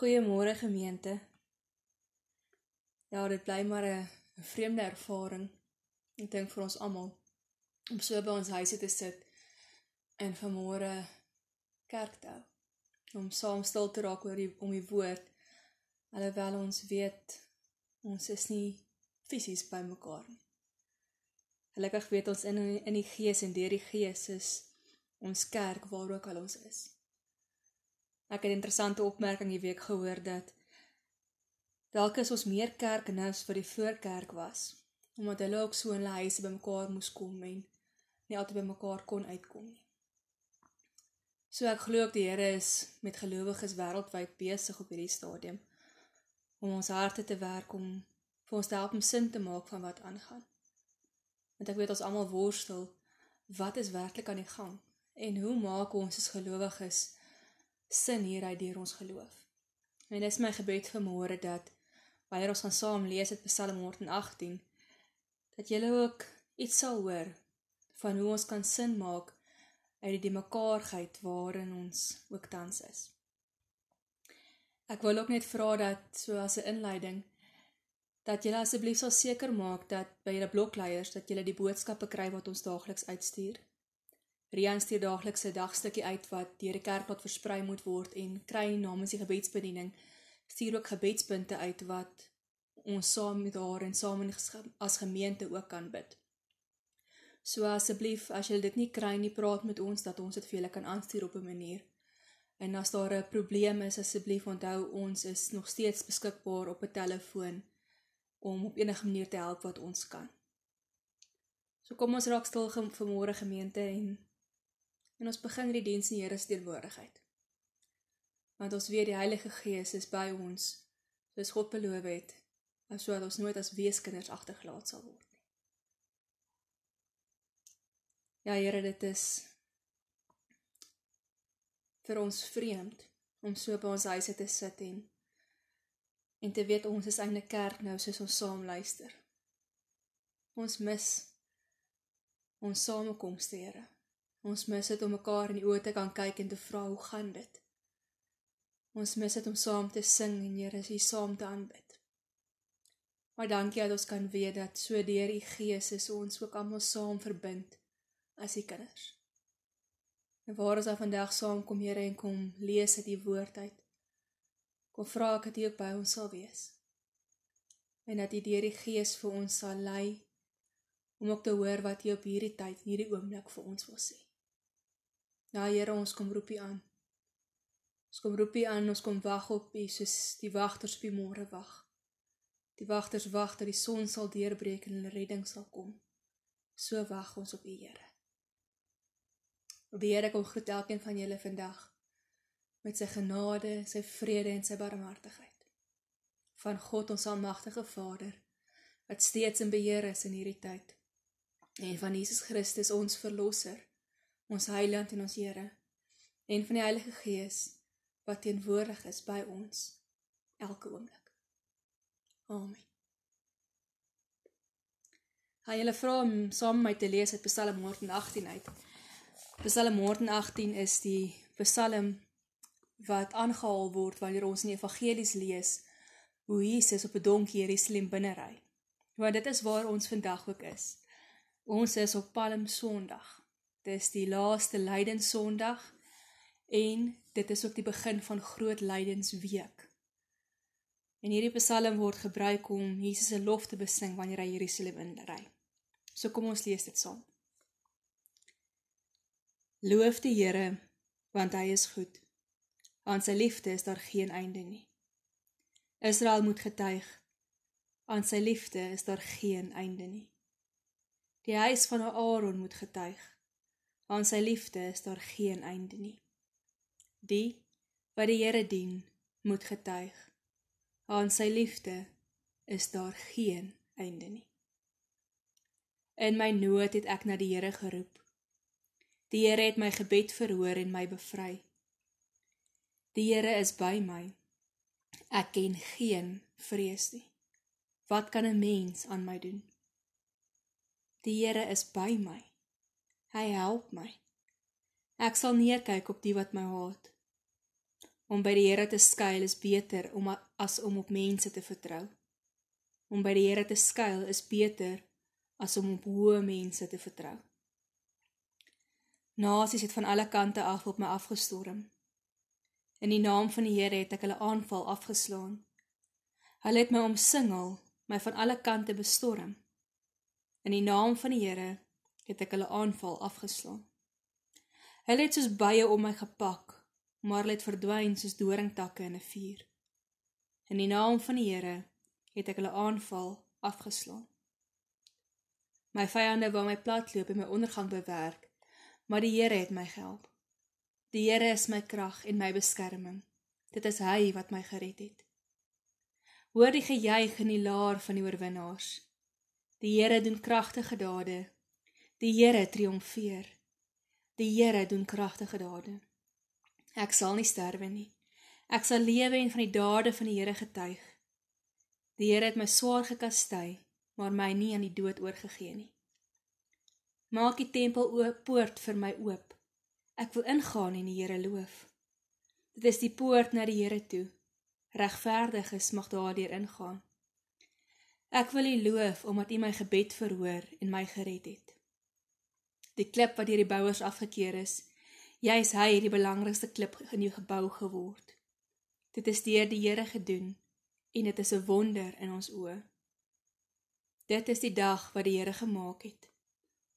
Goeiemôre gemeente. Ja, dit bly maar 'n vreemde ervaring. Ek dink vir ons almal om so by ons huise te sit en vanmôre kerk te hou. Om saam stil te raak oor die om die woord alhoewel ons weet ons is nie fisies by mekaar nie. Gelukkig weet ons in in die gees en deur die gees is ons kerk waar ook al ons is. Ek het 'n interessante opmerking die week gehoor dat dalk is ons meer kerk nou as vir die voorkerk was, omdat hulle ook so in hulle huise bymekaar moes kom en nie altyd bymekaar kon uitkom nie. So ek glo ook die Here is met gelowiges wêreldwyd besig op hierdie stadium om ons harte te werk om vir ons te help om sin te maak van wat aangaan. Want ek weet ons almal worstel wat is werklik aan die gang en hoe maak ons as gelowiges sin hieruit deur ons geloof. En dis my gebed vir môre dat wanneer ons gaan saam lees uit Psalm 118 dat julle ook iets sal hoor van hoe ons kan sin maak uit die mekaarheid waarin ons ook tans is. Ek wil ook net vra dat so as 'n inleiding dat julle asseblief sal seker maak dat by julle blokleiers dat julle die boodskappe kry wat ons daagliks uitstuur. Rian stuur daagliks 'n dagstukkie uit wat deur die kerkpad versprei moet word en kry namens die gebedsbediening stuur ook gebedspunte uit wat ons saam met haar en saam as gemeente ook kan bid. So asseblief as jy dit nie kry nie, praat met ons dat ons dit vir julle kan aanstuur op 'n manier. En as daar 'n probleem is, asseblief onthou ons is nog steeds beskikbaar op 'n telefoon om op enige manier te help wat ons kan. So kom ons raak stil vir môre gemeente en en ons begin die diens in die Here se teenwoordigheid. Want ons weet die Heilige Gees is by ons, soos God beloof het, en sodat ons nooit as weeskinders agtergelaat sal word nie. Ja Here, dit is vir ons vreemd om so by ons huise te sit en en te weet ons is eintlik kerk nou soos ons saam luister. Ons mis ons samekomste, Here. Ons mis dit om mekaar in die oë te kan kyk en te vra hoe gaan dit? Ons mis dit om saam te sing en Here is hier saam te aanbid. Maar dankie dat ons kan weet dat so deur u Gees is ons ook almal saam verbind as u kinders. En waar ons al vandag saam kom Here en kom lees uit u woord uit. Kom vra ek dat u ook by ons sal wees. En dat u deur die Gees vir ons sal lei om ook te hoor wat u op hierdie tyd, hierdie oomblik vir ons wil sê. Ja Here, ons kom roep U aan. Ons kom roep U aan, ons kom wag op U soos die wagters op die môre wag. Die wagters wag dat die son sal deurbreek en 'n redding sal kom. So wag ons op U, Here. Die Here kom groet elkeen van julle vandag met sy genade, sy vrede en sy barmhartigheid. Van God ons almagtige Vader wat steeds in beheer is in hierdie tyd. En van Jesus Christus ons verlosser ons Heiland en ons Here en van die Heilige Gees wat teenwoordig is by ons elke oomblik. Amen. Hy hulle vra om saam met my te lees uit Psalm 118 uit. Psalm 118 is die Psalm wat aangehaal word wanneer ons in die evangelies lees hoe Jesus op 'n donkie Jerusalem binnery. Want dit is waar ons vandag ook is. Ons is op Palm Sondag. Dis die laaste Lydenssondag en dit is ook die begin van Groot Lydensweek. En hierdie Psalm word gebruik om Jesus se lof te besing wanneer hy Jerusalem inry. So kom ons lees dit saam. Loof die Here want hy is goed. Aan sy liefde is daar geen einde nie. Israel moet getuig. Aan sy liefde is daar geen einde nie. Die huis van Aaron moet getuig aan sy liefde is daar geen einde nie. Die wat die Here dien, moet getuig. Aan sy liefde is daar geen einde nie. In my nood het ek na die Here geroep. Die Here het my gebed verhoor en my bevry. Die Here is by my. Ek ken geen vrees nie. Wat kan 'n mens aan my doen? Die Here is by my. Hy help my. Ek sal neerkyk op die wat my haat. Om by die Here te skuil is beter om as om op mense te vertrou. Om by die Here te skuil is beter as om op hoë mense te vertrou. Nasies het van alle kante af op my afgestorm. In die naam van die Here het ek hulle aanval afgeslaan. Hulle het my omsingel, my van alle kante bestorm. In die naam van die Here het ek hulle aanval afgeslaan. Hulle het soos bye om my gepak, maar hulle het verdwyn soos doringtakke in 'n vuur. In die naam van die Here het ek hulle aanval afgeslaan. My vyande wou my platloop en my ondergang bewerk, maar die Here het my gehelp. Die Here is my krag en my beskerming. Dit is hy wat my gered het. Hoor die gejuig in die laar van die oorwinnaars. Die Here doen kragtige dade. Die Here triomfeer. Die Here doen kragtige dade. Ek sal nie sterwe nie. Ek sal lewe en van die dade van die Here getuig. Die Here het my swaar gekastei, maar my nie aan die dood oorgegee nie. Maak die tempel oop poort vir my oop. Ek wil ingaan en die Here loof. Dit is die poort na die Here toe. Regverdiges mag daardeur ingaan. Ek wil U loof omdat U my gebed verhoor en my gered het. Die klip wat deur die bouers afgekeer is, Jy is hy die belangrikste klip in jou gebou geword. Dit is deur die Here gedoen en dit is 'n wonder in ons oë. Dit is die dag wat die Here gemaak het.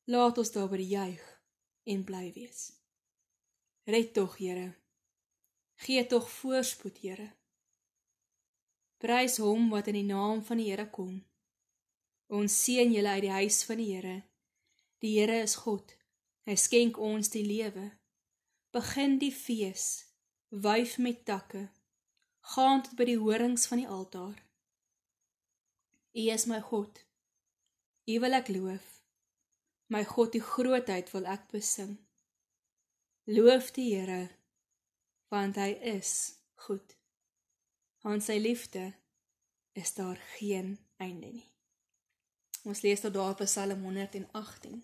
Laat ons daaroor juig en bly wees. Red tog, Here. Gee tog voorspoed, Here. Prys hom wat in die naam van die Here kom. Ons seën julle uit die huis van die Here. Die Here is God. Hy skenk ons die lewe begin die fees, wyf met takke, gaan tot by die horings van die altaar. U is my God. U wil ek loof. My God, die grootheid wil ek besing. Loof die Here, want hy is goed. Aan sy liefde is daar geen einde nie. Ons lees tot daar op Psalm 118.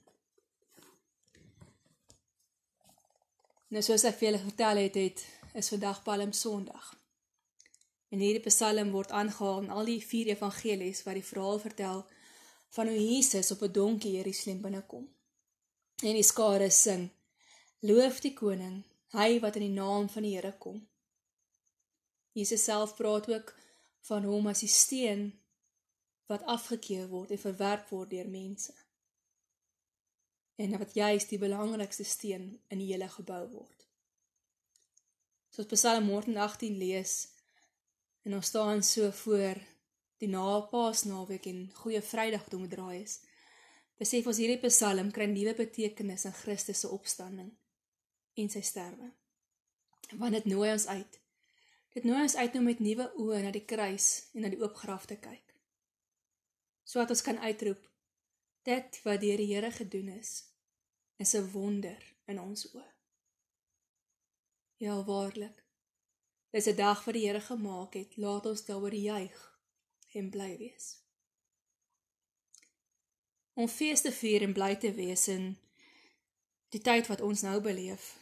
Nou soos ek vir julle vertel het, het is vandag Palm Sondag. En hierdie Psalm word aangehaal in al die vier evangelies wat die verhaal vertel van hoe Jesus op 'n donkie Jerusalem binnekom. En die skare sing: Loof die koning, hy wat in die naam van die Here kom. Jesus self praat ook van hom as die steen wat afgekeur word en verwerp word deur mense en wat juis die belangrikste steen in die hele gebou word. So as Psalm 118 lees en ons staan so voor die napaasnaweek en goeie Vrydag toe moet draai is. Besef ons hierdie Psalm kry nuwe betekenis in Christus se opstanding en sy sterwe. Want dit nooi ons uit. Dit nooi ons uit om met nuwe oë na die kruis en na die oop graf te kyk. Sodat ons kan uitroep dit wat deur die Here gedoen is is 'n wonder in ons oë. Ja, waarlik. Dis 'n dag wat die Here gemaak het. Laat ons daaroor juig en bly wees. Om fees te vier en bly te wees in die tyd wat ons nou beleef,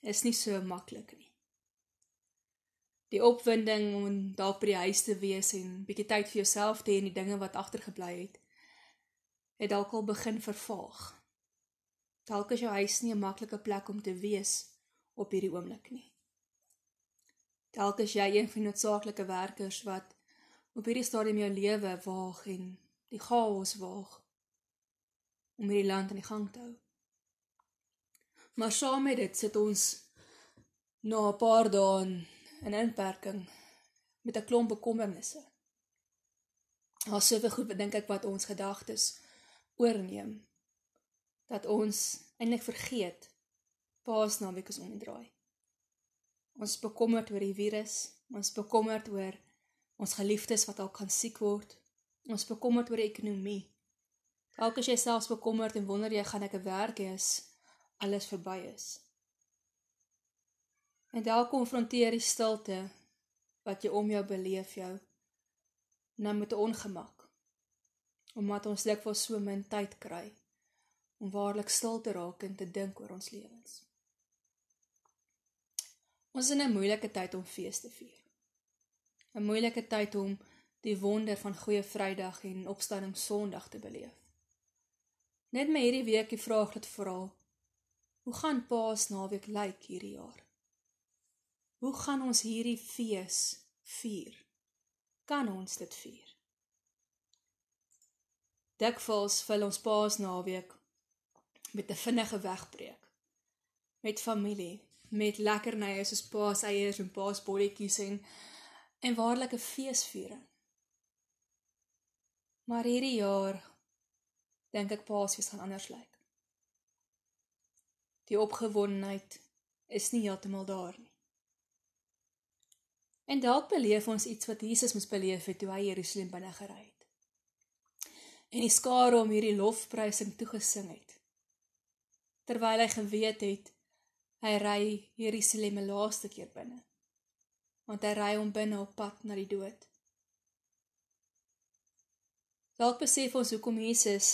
is nie so maklik nie. Die opwinding om daar by die huis te wees en bietjie tyd vir jouself te hê en die dinge wat agtergebly het, het dalk al begin vervaag. Dalk is jou huis nie 'n maklike plek om te wees op hierdie oomblik nie. Dalk is jy een van die noodsaaklike werkers wat op hierdie stadium jou lewe waag en die chaos waag om hierdie land aan die gang te hou. Maar saam met dit sit ons na 'n paar dae in inperking met 'n klomp bekommernisse. Daar's soveel goed, dink ek, wat ons gedagtes oorneem dat ons eintlik vergeet Paasnaweek is om die draai. Ons bekommerd oor die virus, ons bekommerd oor ons geliefdes wat dalk gaan siek word. Ons bekommerd oor die ekonomie. Dalk as jy selfs bekommerd en wonder jy gaan ek 'n werk hê as alles verby is. En dalk konfronteer die stilte wat jy om jou beleef jou nou met ongemak. Omdat ons dikwels so min tyd kry om waarlik stil te raak en te dink oor ons lewens. Ons is in 'n moeilike tyd om fees te vier. 'n Moeilike tyd om die wonder van Goeie Vrydag en Opstanding Sondag te beleef. Net my hierdie week die vraag laat vra: Hoe gaan Paasnaweek lyk hierdie jaar? Hoe gaan ons hierdie fees vier? Kan ons dit vier? Dikwels vul ons Paasnaweek met 'n vinnige wegbreek met familie, met lekkernye soos paaseiers en paasbolletjies en en waarlike feesviering. Maar hierdie jaar dink ek Paasfees gaan anders lyk. Die opgewondenheid is nie heeltemal daar nie. En dalk beleef ons iets wat Jesus moes beleef het toe hy Jerusalem binne gery het. En die skare om hierdie lofprysing toegesing het. Terwyl hy geweet het Hy ry Jerusalem 'n laaste keer binne. Want hy ry hom binne op pad na die dood. Dalk besef ons hoekom Jesus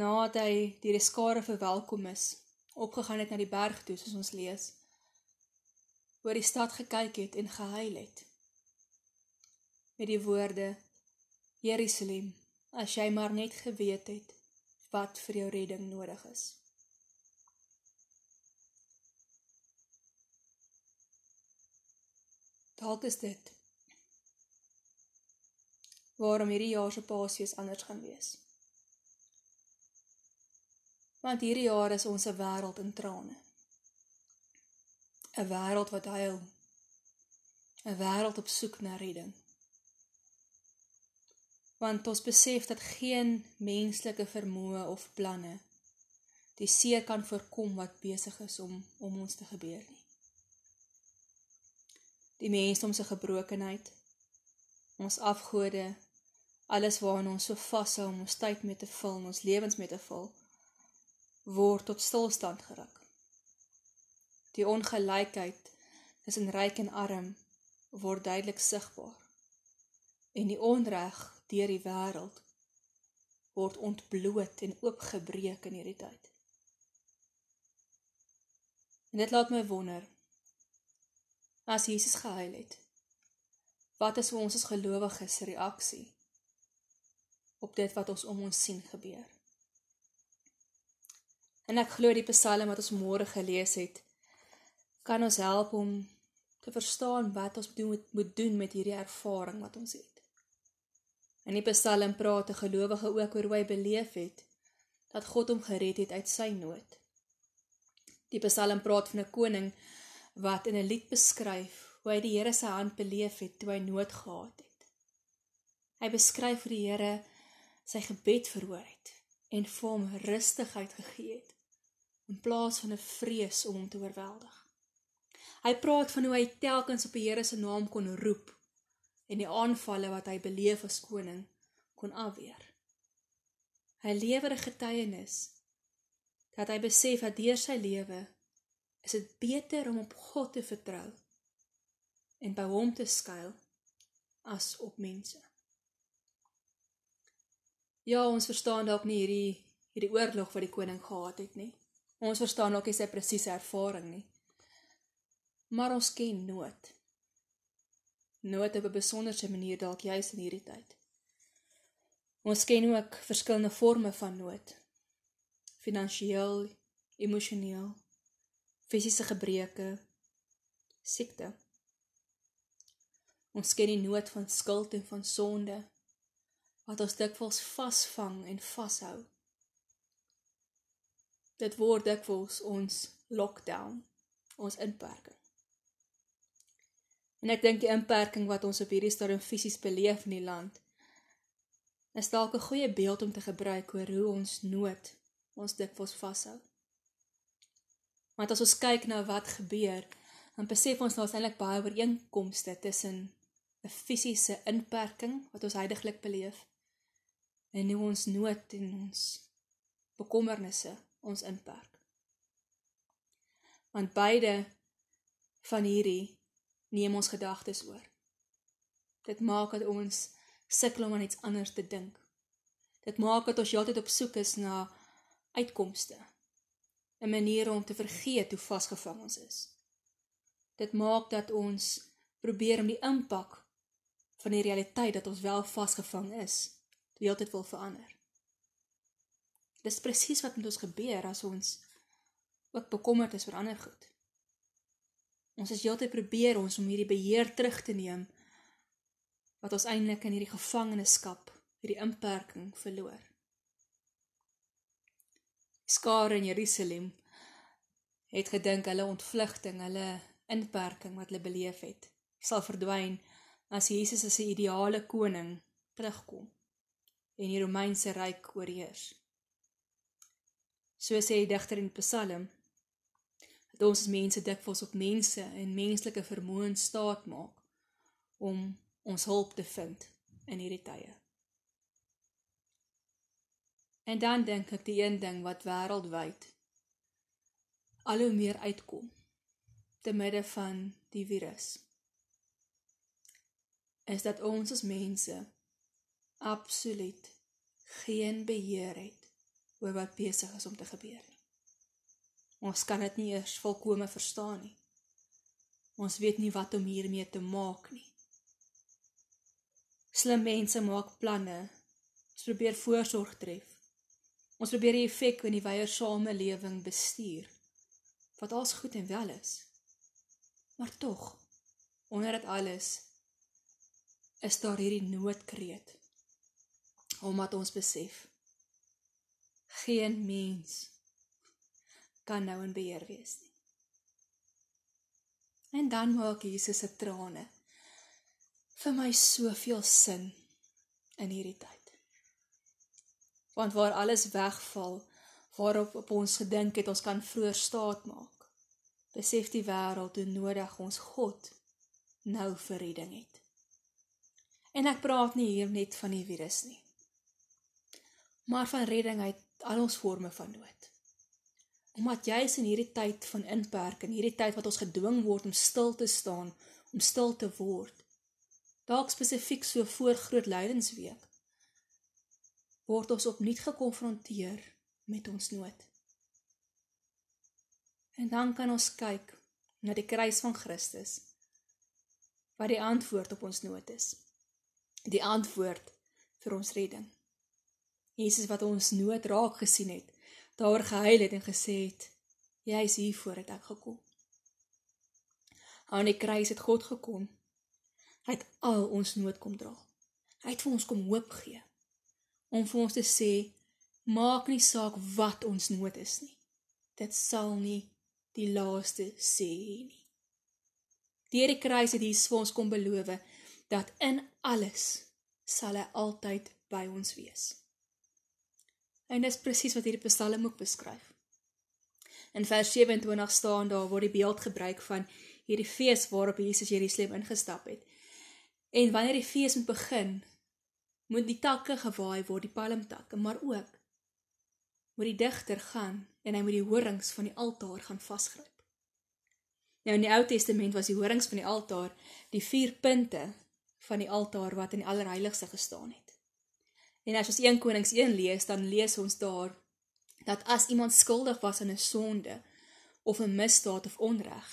nadat hy deur die skare verwelkom is, opgegaan het na die berg toe soos ons lees. oor die stad gekyk het en gehuil het. Met die woorde: Jerusalem, as jy maar net geweet het wat vir jou redding nodig is. Dalk is dit waarom hierdie jaar se Paasfees anders gaan wees. Want hierdie jaar is ons 'n wêreld in trane. 'n Wêreld wat huil. 'n Wêreld op soek na redding. Want ons besef dat geen menslike vermoë of planne die seer kan voorkom wat besig is om om ons te gebeur nie die mensdom se gebrokenheid, ons afgode, alles waaraan ons so vashou om ons tyd mee te vul, ons lewens mee te vul, word tot stilstand geruk. Die ongelykheid tussen ryk en arm word duidelik sigbaar. En die onreg deur die wêreld word ontbloot en oopgebreek in hierdie tyd. En dit laat my wonder, as Jesus gehuil het. Wat is ons as gelowiges reaksie op dit wat ons om ons sien gebeur? En ek glo die Psalm wat ons môre gelees het, kan ons help om te verstaan wat ons moet moet doen met hierdie ervaring wat ons het. In die Psalm praat 'n gelowige ook oor hoe hy beleef het dat God hom gered het uit sy nood. Die Psalm praat van 'n koning wat in 'n lied beskryf hoe hy die Here se hand beleef het toe hy nood gehad het. Hy beskryf hoe die Here sy gebed verhoor het en vir hom rustigheid gegee het in plaas van 'n vrees om hom te oorweldig. Hy praat van hoe hy telkens op die Here se naam kon roep en die aanvalle wat hy beleef as koning kon afweer. Hy lewer 'n getuienis dat hy besef dat deur sy lewe is dit beter om op God te vertrou en by hom te skuil as op mense. Ja, ons verstaan dalk nie hierdie hierdie oorlog wat die koning gehad het nie. Ons verstaan ook nie sy presiese ervaring nie. Maar ons ken nood. Nood op 'n besonderse manier dalk juis in hierdie tyd. Ons ken ook verskillende forme van nood. Finansiëel, emosioneel, fisiese gebreke, siekte. Ons ken die nood van skuld en van sonde wat ons dikwels vasvang en vashou. Dit word dikwels ons lockdown, ons inperking. En ek dink die inperking wat ons op hierdie stadium fisies beleef in die land is dalk 'n goeie beeld om te gebruik oor hoe ons nood ons dikwels vashou. Want as ons kyk na wat gebeur, dan besef ons daar's eintlik baie ooreenkomste tussen 'n fisiese inperking wat ons heidaglik beleef en hoe ons nood en ons bekommernisse ons inperk. Want beide van hierdie neem ons gedagtes oor. Dit maak dat ons sukkel om aan iets anders te dink. Dit maak dat ons heeltyd op soek is na uitkomste 'n manier om te vergeet hoe vasgevang ons is. Dit maak dat ons probeer om die impak van die realiteit dat ons wel vasgevang is, die hele tyd wil verander. Dis presies wat met ons gebeur as ons ook bekommerd is oor ander goed. Ons is heeltyd probeer ons om hierdie beheer terug te neem wat ons eintlik in hierdie gevangenskap, hierdie inperking verloor. Skare in Jerusalem het gedink hulle ontvlugting, hulle inperking wat hulle beleef het, sal verdwyn as Jesus as 'n ideale koning terugkom en die Romeinse ryk oorheers. So sê die digter in Psalm dat ons mense dikwels op mense en menslike vermoë staat maak om ons hulp te vind in hierdie tye. En dan dink ek die een ding wat wêreldwyd al hoe meer uitkom te midde van die virus is dat ons as mense absoluut geen beheer het oor wat besig is om te gebeur nie. Ons kan dit nie eers volkome verstaan nie. Ons weet nie wat om hiermee te maak nie. Slim mense maak planne. Probeer voorsorg tref. Ons probeer die effek in die wyeer samelewing bestuur. Wat alles goed en wel is. Maar tog, onder dit alles is daar hierdie noodkreet. Omdat ons besef geen mens kan nou in beheer wees nie. En dan maak Jesus se trane vir my soveel sin in hierdie tyd want waar alles wegval waarop op ons gedink het ons kan vroeër staat maak besef die wêreld hoe nodig ons God nou vir redding het. En ek praat nie hier net van die virus nie maar van redding uit al ons forme van nood. Omdat juis in hierdie tyd van inperking hierdie tyd wat ons gedwing word om stil te staan om stil te word dalk spesifiek so voor groot lydensweek word ons opnuut gekonfronteer met ons nood. En dan kan ons kyk na die kruis van Christus wat die antwoord op ons nood is. Die antwoord vir ons redding. Jesus wat ons nood raak gesien het, daar gehuil het en gesê het: "Jy is hier voor het ek gekom." Aan die kruis het God gekom. Hy het al ons nood kom dra. Hy het vir ons kom hoop gee om vir ons te sê maak nie saak wat ons nood is nie. Dit sal nie die laaste sê nie. Deur die kruis het Jesus vir ons kom beloof dat in alles sal hy altyd by ons wees. En dis presies wat hierdie Psalm ook beskryf. In vers 27 staan daar word die beeld gebruik van hierdie fees waarop Jesus Jerusalem ingestap het. En wanneer die fees moet begin, moet die takke gewaai word, die palmtakke, maar ook moet die digter gaan en hy moet die horings van die altaar gaan vasgryp. Nou in die Ou Testament was die horings van die altaar die vier punte van die altaar wat in die allerheiligste gestaan het. En as ons 1 Konings 1 lees, dan lees ons daar dat as iemand skuldig was aan 'n sonde of 'n misdaad of onreg,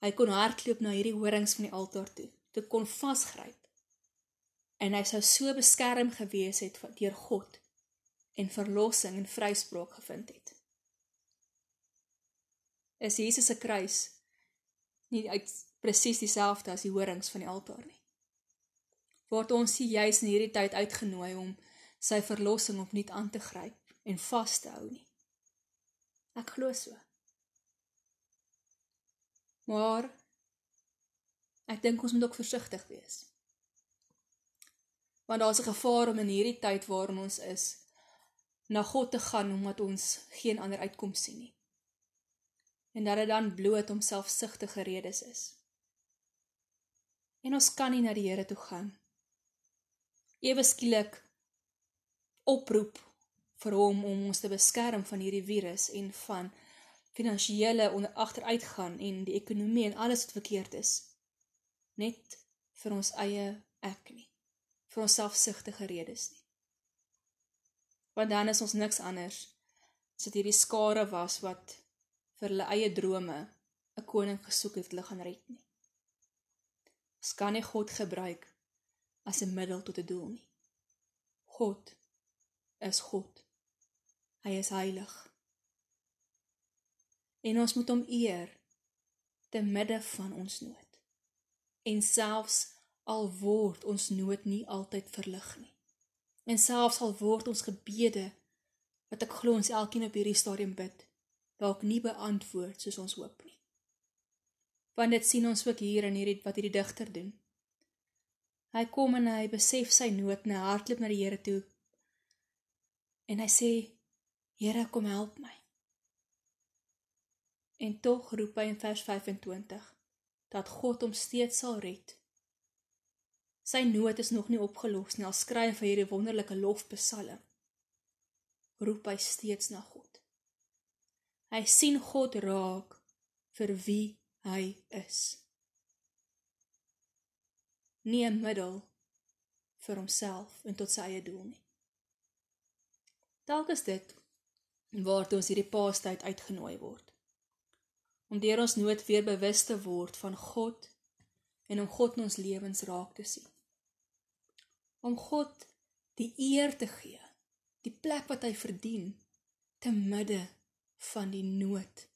hy kon hardloop na hierdie horings van die altaar toe, te kon vasgryp en hy sou so beskerm gewees het deur God en verlossing en vryspraak gevind het. Is Jesus se kruis nie uit presies dieselfde as die horings van die altaar nie? Word ons nie juis in hierdie tyd uitgenooi om sy verlossing opnuut aan te gryp en vas te hou nie? Ek glo so. Maar ek dink ons moet ook versigtig wees want daar's 'n gevaar om in hierdie tyd waarin ons is na God te gaan omdat ons geen ander uitkoms sien nie. En dat dit dan bloot om selfsugtige redes is. En ons kan nie na die Here toe gaan. Ewe skielik oproep vir hom om ons te beskerm van hierdie virus en van finansiële onder agteruitgaan en die ekonomie en alles wat verkeerd is. Net vir ons eie ek nie vir ons selfsugtige redes nie. Want dan is ons niks anders as dit hierdie skare was wat vir hulle eie drome 'n koning gesoek het wat hulle gaan red nie. Ons kan nie God gebruik as 'n middel tot 'n doel nie. God is God. Hy is heilig. En ons moet hom eer te midde van ons nood. En selfs al word ons nood nie altyd verlig nie. En selfs al word ons gebede wat ek glo ons elkeen op hierdie stadium bid, dalk nie beantwoord soos ons hoop nie. Want dit sien ons ook hier in hierdie wat hierdie digter doen. Hy kom en hy besef sy nood en hy hardloop na die Here toe. En hy sê: "Here, kom help my." En tog roep hy in vers 25 dat God hom steeds sal red. Sy nood is nog nie opgelos nie, al skryf hy hierdie wonderlike lofpsalm. Roep hy steeds na God. Hy sien God raak vir wie hy is nie 'n middel vir homself en tot sy eie doel nie. Dalk is dit waartoe ons hierdie paastyd uitgenooi word. Om deur ons nood weer bewus te word van God en om God in ons lewens raak te sien. Om God die eer te gee, die plek wat hy verdien te midde van die nood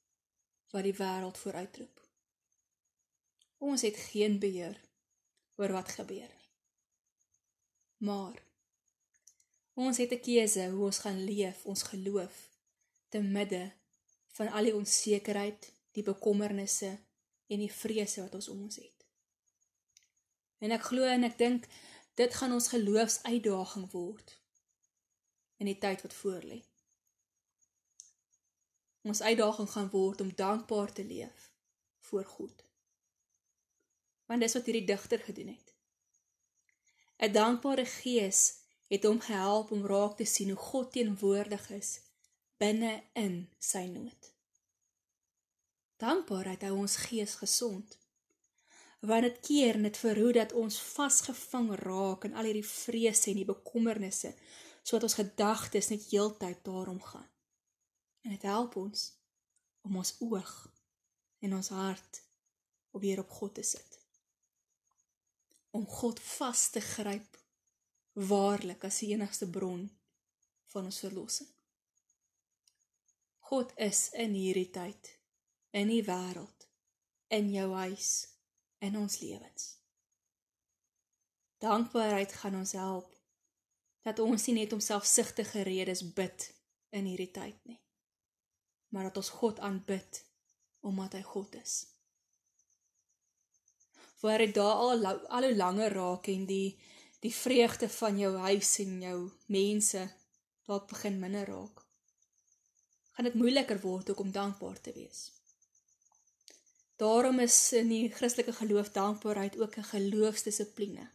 wat die wêreld vooruitroep. Ons het geen beheer oor wat gebeur nie. Maar ons het 'n keuse hoe ons gaan leef, ons geloof te midde van al die onsekerheid, die bekommernisse en die vrese wat ons om ons het. En ek glo en ek dink dit gaan ons geloofsuitdaging word in die tyd wat voorlê. Ons uitdaging gaan word om dankbaar te leef voor God want dis wat hierdie digter gedoen het. 'n Dankbare gees het hom gehelp om raak te sien hoe God teenwoordig is binne in sy nood. Dankbaarheid hou ons gees gesond. Want dit keer en dit verhoed dat ons vasgevang raak in al hierdie vrese en die bekommernisse sodat ons gedagtes net heeltyd daarom gaan. En dit help ons om ons oog en ons hart op weer op God te sit om God vas te gryp waarlik as die enigste bron van ons verlossing. God is in hierdie tyd, in die wêreld, in jou huis, in ons lewens. Dankbaarheid gaan ons help dat ons nie net om selfsugtige redes bid in hierdie tyd nie, maar dat ons God aanbid omdat hy God is waar dit daar al al hoe langer raak en die die vreugde van jou huis en jou mense dalk begin minder raak. Gaan dit moeiliker word om dankbaar te wees. Daarom is in die Christelike geloof dankbaarheid ook 'n geloofsdissipline.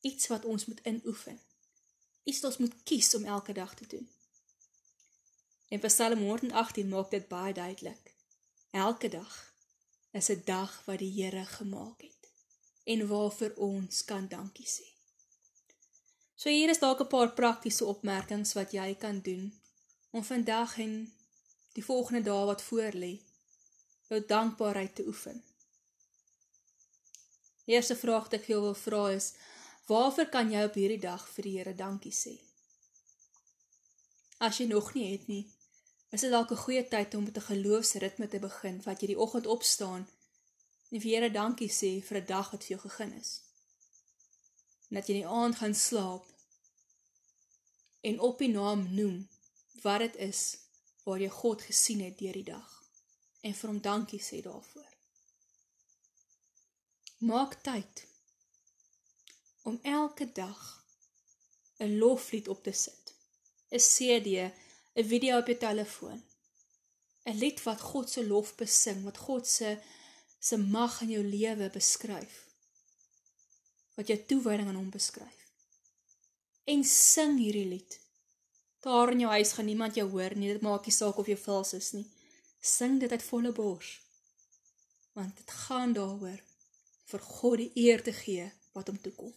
Iets wat ons moet inoefen. Iets wat ons moet kies om elke dag te doen. En Psalm 118 maak dit baie duidelik. Elke dag is 'n dag wat die Here gemaak het en waarvoor ons kan dankie sê. So hier is dalk 'n paar praktiese opmerkings wat jy kan doen om vandag en die volgende dae wat voorlê jou dankbaarheid te oefen. Die eerste vraag wat ek jou wil vra is: Waarvoor kan jy op hierdie dag vir die Here dankie sê? As jy nog nie het nie, is dit dalk 'n goeie tyd om met 'n geloofsritme te begin wat jy die oggend opstaan en vir Here dankie sê vir 'n dag wat vir jou gegee is. En dat jy in die aand gaan slaap en op die naam noem wat dit is waar jy God gesien het deur die dag en vir hom dankie sê daarvoor. Maak tyd om elke dag 'n loflied op te sit. 'n CD 'n video op jou telefoon. 'n Lied wat God se lof besing, wat God se se mag in jou lewe beskryf. Wat jou toewyding aan hom beskryf. En sing hierdie lied. Daar in jou huis gaan niemand jou hoor nie, dit maak nie saak of jy vals is nie. Sing dit uit volle bors. Want dit gaan daaroor vir God die eer te gee wat hom toe kom.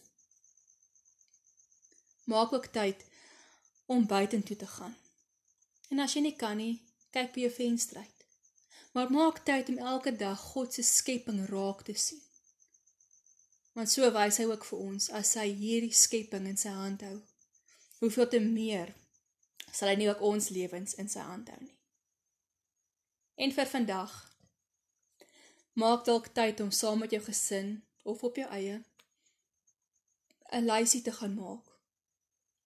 Maak ook tyd om buitentoe te gaan En as jy nie kan nie, kyk by jou venster uit. Maar maak tyd om elke dag God se skepping raak te sien. Want so wys hy ook vir ons as hy hierdie skepping in sy hand hou. Hoeveel te meer sal hy nie ook ons lewens in sy hand hou nie. En vir vandag maak dalk tyd om saam met jou gesin of op jou eie 'n lysie te gaan maak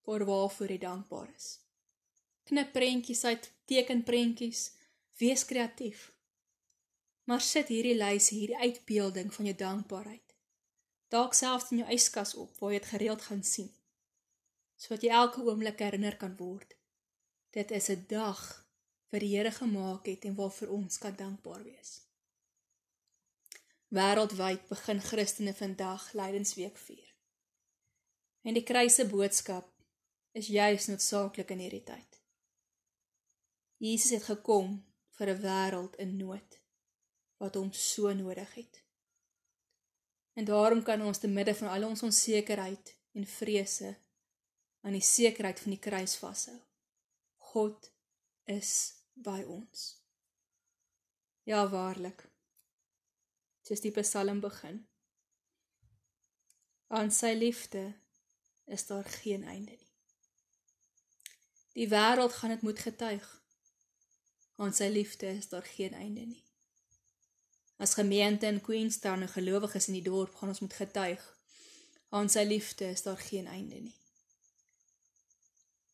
oor waarvoor jy dankbaar is. Knip prentjies uit, teken prentjies, wees kreatief. Maar sit hierdie lysie, hierdie uitbeelding van jou dankbaarheid. Dalk selfs in jou yskas op waar jy dit gereeld gaan sien. Sodat jy elke oomblik herinner kan word. Dit is 'n dag wat die Here gemaak het en waarvoor ons kan dankbaar wees. Wêreldwyd begin Christene vandag Lydensweek vier. En die kruise boodskap is juis noodsaaklik in hierdie tyd. Jesus het gekom vir 'n wêreld in nood wat hom so nodig het. En daarom kan ons te midde van al ons onsekerheid en vrese aan die sekerheid van die kruis vashou. God is by ons. Ja waarlik. Dis die Psalm begin. Aan sy liefde is daar geen einde nie. Die wêreld gaan dit moet getuig. Aan sy liefde is daar geen einde nie. As gemeente in Queenstown en gelowiges in die dorp gaan ons moet getuig. Aan sy liefde is daar geen einde nie.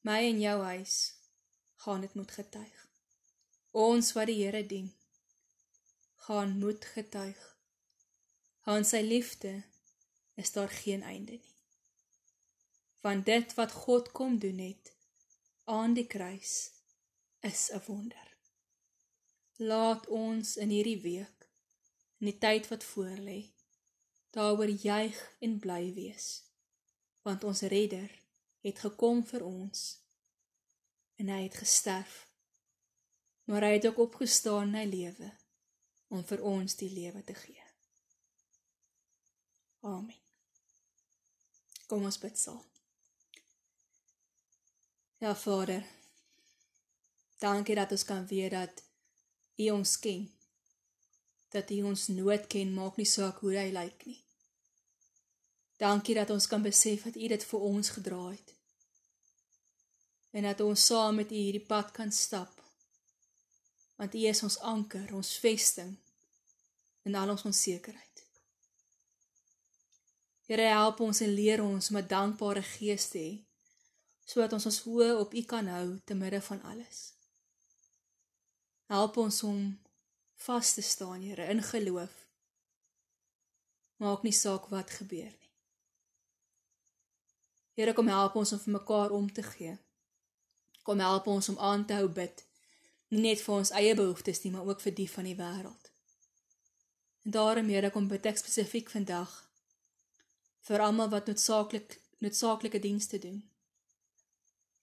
My en jou huis gaan dit moet getuig. Ons wat die Here dien, gaan moet getuig. Aan sy liefde is daar geen einde nie want dit wat God kom doen het aan die kruis is 'n wonder. Laat ons in hierdie week in die tyd wat voorlê daaroor juig en bly wees want ons redder het gekom vir ons en hy het gesterf maar hy het ook opgestaan in hy lewe om vir ons die lewe te gee. Amen. Kom ons bid saam. Ja, Vader. Dankie dat ons kan weet dat U ons ken. Dat U ons nood ken, maak nie saak hoe hy lyk nie. Dankie dat ons kan besef dat U dit vir ons gedra het. En dat ons saam met U hierdie pad kan stap. Want U is ons anker, ons vesting in al ons onsekerheid. Here help ons en leer ons om 'n dankbare gees te hê sodat ons ons hoë op U kan hou te midde van alles. Help ons om vas te staan, Here, in geloof. Maak nie saak wat gebeur nie. Here, kom help ons om vir mekaar om te gee. Kom help ons om aan te hou bid, nie net vir ons eie behoeftes nie, maar ook vir die van die wêreld. En daarom, Here, kom bid ek spesifiek vandag vir almal wat noodsaaklik noodsaaklike dienste doen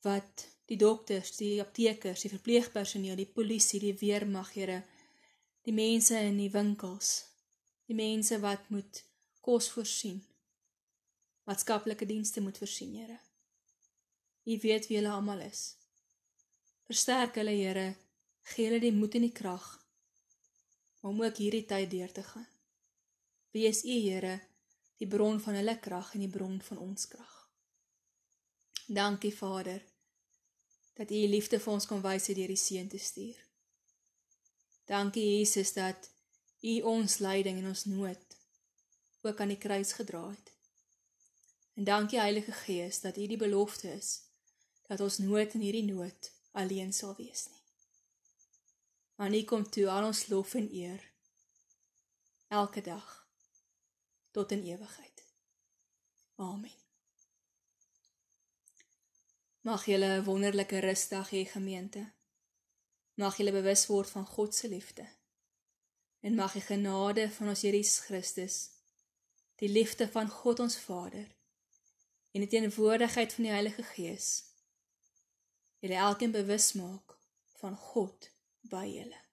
wat die dokters, die aptekers, die verpleegpersoneel, die polisie, die weermag, Here, die mense in die winkels, die mense wat moet kos voorsien, maatskaplike dienste moet voorsien, Here. U weet wie hulle almal is. Versterk hulle, Here, gee hulle die moed en die krag om ook hierdie tyd deur te gaan. Wees U, Here, die bron van hulle krag en die bron van ons krag. Dankie Vader dat U liefde vir ons kon wys deur die seun te stuur. Dankie Jesus dat U ons lyding en ons nood ook aan die kruis gedra het. En dankie Heilige Gees dat U die belofte is dat ons nooit in hierdie nood alleen sal wees nie. Maar U kom toe al ons lof en eer elke dag tot in ewigheid. Amen. Mag julle 'n wonderlike rusdag hê gemeente. Mag julle bewus word van God se liefde. En mag die genade van ons Here Jesus Christus, die liefde van God ons Vader en die teenwoordigheid van die Heilige Gees julle elkeen bewus maak van God by julle.